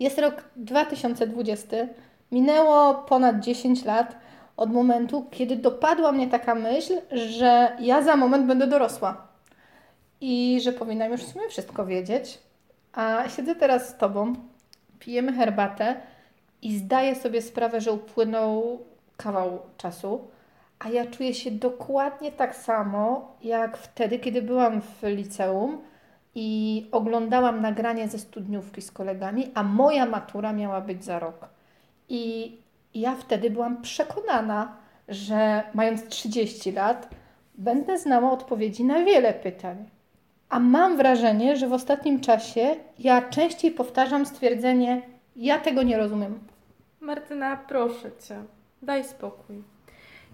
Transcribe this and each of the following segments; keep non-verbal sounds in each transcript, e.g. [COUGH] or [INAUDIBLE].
Jest rok 2020, minęło ponad 10 lat od momentu, kiedy dopadła mnie taka myśl, że ja za moment będę dorosła. I że powinnam już w sumie wszystko wiedzieć. A siedzę teraz z Tobą, pijemy herbatę i zdaję sobie sprawę, że upłynął kawał czasu, a ja czuję się dokładnie tak samo jak wtedy, kiedy byłam w liceum i oglądałam nagranie ze studniówki z kolegami, a moja matura miała być za rok. I ja wtedy byłam przekonana, że mając 30 lat, będę znała odpowiedzi na wiele pytań. A mam wrażenie, że w ostatnim czasie ja częściej powtarzam stwierdzenie: Ja tego nie rozumiem. Martyna, proszę cię, daj spokój.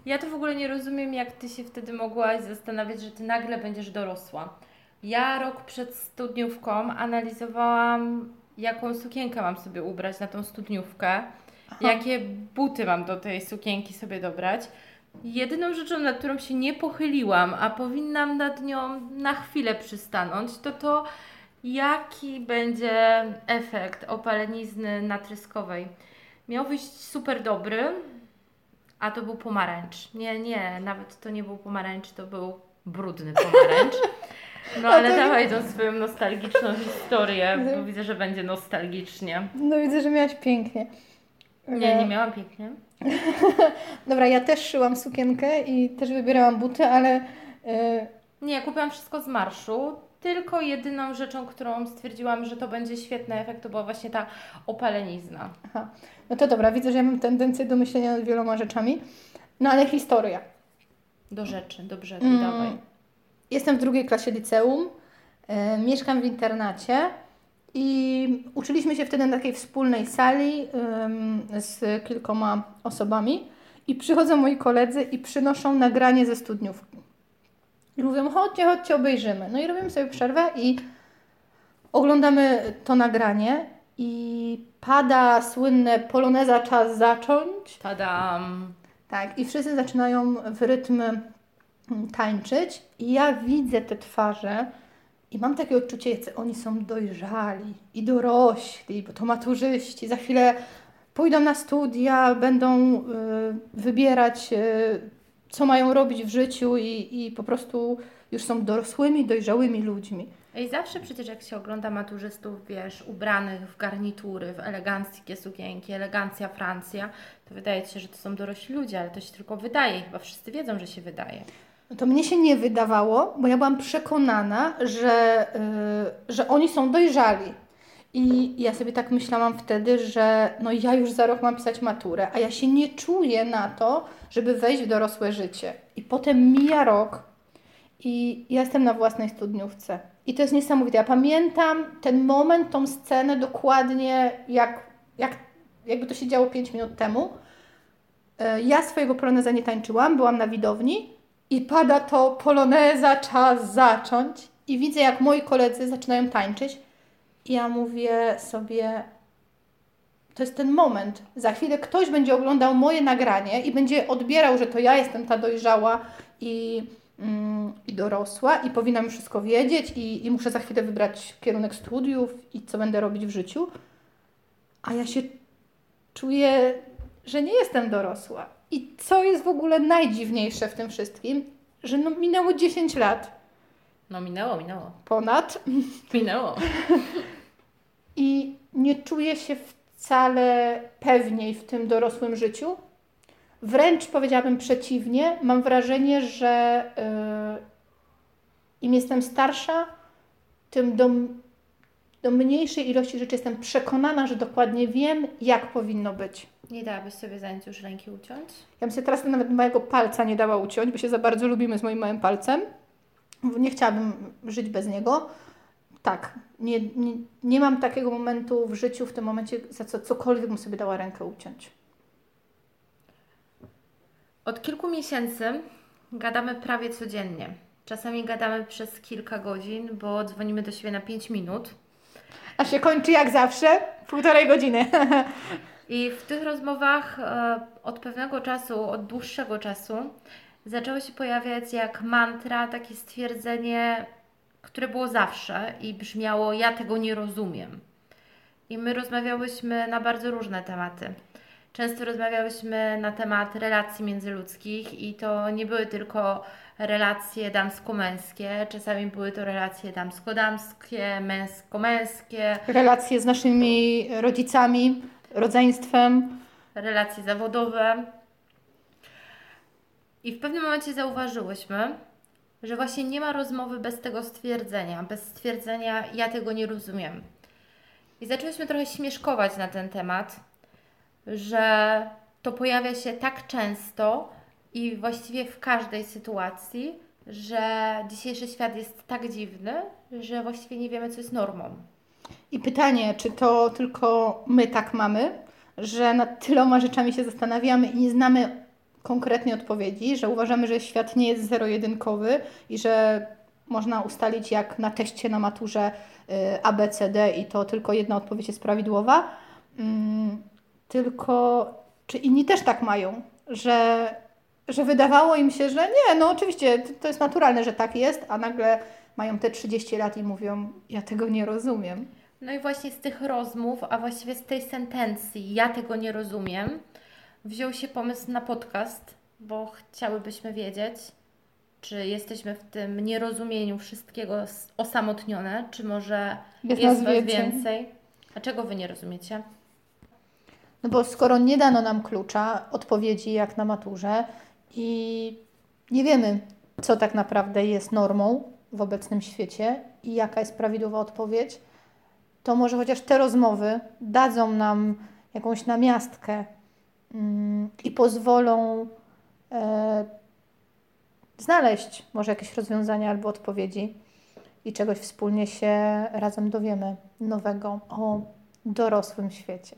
Ja to w ogóle nie rozumiem, jak ty się wtedy mogłaś zastanawiać, że ty nagle będziesz dorosła. Ja rok przed studniówką analizowałam, jaką sukienkę mam sobie ubrać na tą studniówkę, Aha. jakie buty mam do tej sukienki sobie dobrać. Jedyną rzeczą, nad którą się nie pochyliłam, a powinnam nad nią na chwilę przystanąć, to to, jaki będzie efekt opalenizny natryskowej. Miał wyjść super dobry, a to był pomarańcz. Nie, nie, nawet to nie był pomarańcz, to był brudny pomarańcz. [LAUGHS] No ale to... dawaj tą swoją nostalgiczną historię, bo widzę, że będzie nostalgicznie. No widzę, że miałaś pięknie. Nie, nie miałam pięknie. [LAUGHS] Dobra, ja też szyłam sukienkę i też wybierałam buty, ale... Yy... Nie, kupiłam wszystko z marszu, tylko jedyną rzeczą, którą stwierdziłam, że to będzie świetny efekt, to była właśnie ta opalenizna. Aha. No to dobra, widzę, że ja mam tendencję do myślenia nad wieloma rzeczami. No ale historia. Do rzeczy, do brzegu, mm. dawaj. Jestem w drugiej klasie liceum, e, mieszkam w internacie i uczyliśmy się wtedy na takiej wspólnej sali z kilkoma osobami i przychodzą moi koledzy i przynoszą nagranie ze studniówki. I mówią, chodźcie, chodźcie, obejrzymy. No i robimy sobie przerwę i oglądamy to nagranie i pada słynne poloneza czas zacząć. Tadam! Tak, i wszyscy zaczynają w rytm tańczyć i ja widzę te twarze i mam takie odczucie, jacy oni są dojrzali i dorośli, bo to maturzyści. Za chwilę pójdą na studia, będą y, wybierać, y, co mają robić w życiu i, i po prostu już są dorosłymi, dojrzałymi ludźmi. I zawsze przecież jak się ogląda maturzystów, wiesz, ubranych w garnitury, w eleganckie sukienki, elegancja Francja, to wydaje się, że to są dorośli ludzie, ale to się tylko wydaje. Chyba wszyscy wiedzą, że się wydaje. To mnie się nie wydawało, bo ja byłam przekonana, że, yy, że oni są dojrzali. I ja sobie tak myślałam wtedy, że no ja już za rok mam pisać maturę, a ja się nie czuję na to, żeby wejść w dorosłe życie. I potem mija rok i ja jestem na własnej studniówce. I to jest niesamowite. Ja pamiętam ten moment, tą scenę dokładnie jak, jak jakby to się działo 5 minut temu. E, ja swojego poloneza nie tańczyłam, byłam na widowni i pada to poloneza, czas zacząć. I widzę, jak moi koledzy zaczynają tańczyć. I ja mówię sobie, to jest ten moment. Za chwilę ktoś będzie oglądał moje nagranie i będzie odbierał, że to ja jestem ta dojrzała i, mm, i dorosła i powinnam wszystko wiedzieć i, i muszę za chwilę wybrać kierunek studiów i co będę robić w życiu. A ja się czuję, że nie jestem dorosła. I co jest w ogóle najdziwniejsze w tym wszystkim, że no minęło 10 lat. No minęło, minęło. Ponad. Minęło. [LAUGHS] I nie czuję się wcale pewniej w tym dorosłym życiu. Wręcz powiedziałabym przeciwnie. Mam wrażenie, że yy, im jestem starsza, tym do, do mniejszej ilości rzeczy jestem przekonana, że dokładnie wiem, jak powinno być. Nie dałabyś sobie zająć już ręki uciąć? Ja bym sobie teraz nawet mojego palca nie dała uciąć, bo się za bardzo lubimy z moim małym palcem. Nie chciałabym żyć bez niego. Tak, nie, nie, nie mam takiego momentu w życiu, w tym momencie, za co cokolwiek bym sobie dała rękę uciąć. Od kilku miesięcy gadamy prawie codziennie. Czasami gadamy przez kilka godzin, bo dzwonimy do siebie na 5 minut. A się kończy jak zawsze półtorej godziny. [LAUGHS] I w tych rozmowach e, od pewnego czasu, od dłuższego czasu, zaczęło się pojawiać jak mantra takie stwierdzenie, które było zawsze i brzmiało: Ja tego nie rozumiem. i my rozmawiałyśmy na bardzo różne tematy. Często rozmawiałyśmy na temat relacji międzyludzkich i to nie były tylko relacje damsko-męskie, czasami były to relacje damsko-damskie, męsko-męskie, Relacje z naszymi rodzicami, rodzeństwem. relacje zawodowe. I w pewnym momencie zauważyłyśmy, że właśnie nie ma rozmowy bez tego stwierdzenia, bez stwierdzenia ja tego nie rozumiem. I zaczęłyśmy trochę śmieszkować na ten temat, że to pojawia się tak często i właściwie w każdej sytuacji, że dzisiejszy świat jest tak dziwny, że właściwie nie wiemy, co jest normą. I pytanie, czy to tylko my tak mamy, że nad tyloma rzeczami się zastanawiamy i nie znamy konkretnie odpowiedzi, że uważamy, że świat nie jest zero-jedynkowy i że można ustalić jak na teście na maturze y, A, B, C, D i to tylko jedna odpowiedź jest prawidłowa. Mm, tylko czy inni też tak mają, że, że wydawało im się, że nie, no oczywiście to- to jest naturalne, że tak jest, a nagle mają te 30 lat i mówią, ja tego nie rozumiem. No i właśnie z tych rozmów, a właściwie z tej sentencji, ja tego nie rozumiem, wziął się pomysł na podcast, bo chciałybyśmy wiedzieć, czy jesteśmy w tym nierozumieniu wszystkiego osamotnione, czy może Jest jest, nas więcej. więcej. A czego Wy nie rozumiecie? No bo skoro nie dano nam klucza, odpowiedzi jak na maturze i nie wiemy, co tak naprawdę jest normą w obecnym świecie i jaka jest prawidłowa odpowiedź, to może chociaż te rozmowy dadzą nam jakąś namiastkę mm, i pozwolą e, znaleźć może jakieś rozwiązania albo odpowiedzi i czegoś wspólnie się razem dowiemy nowego o dorosłym świecie.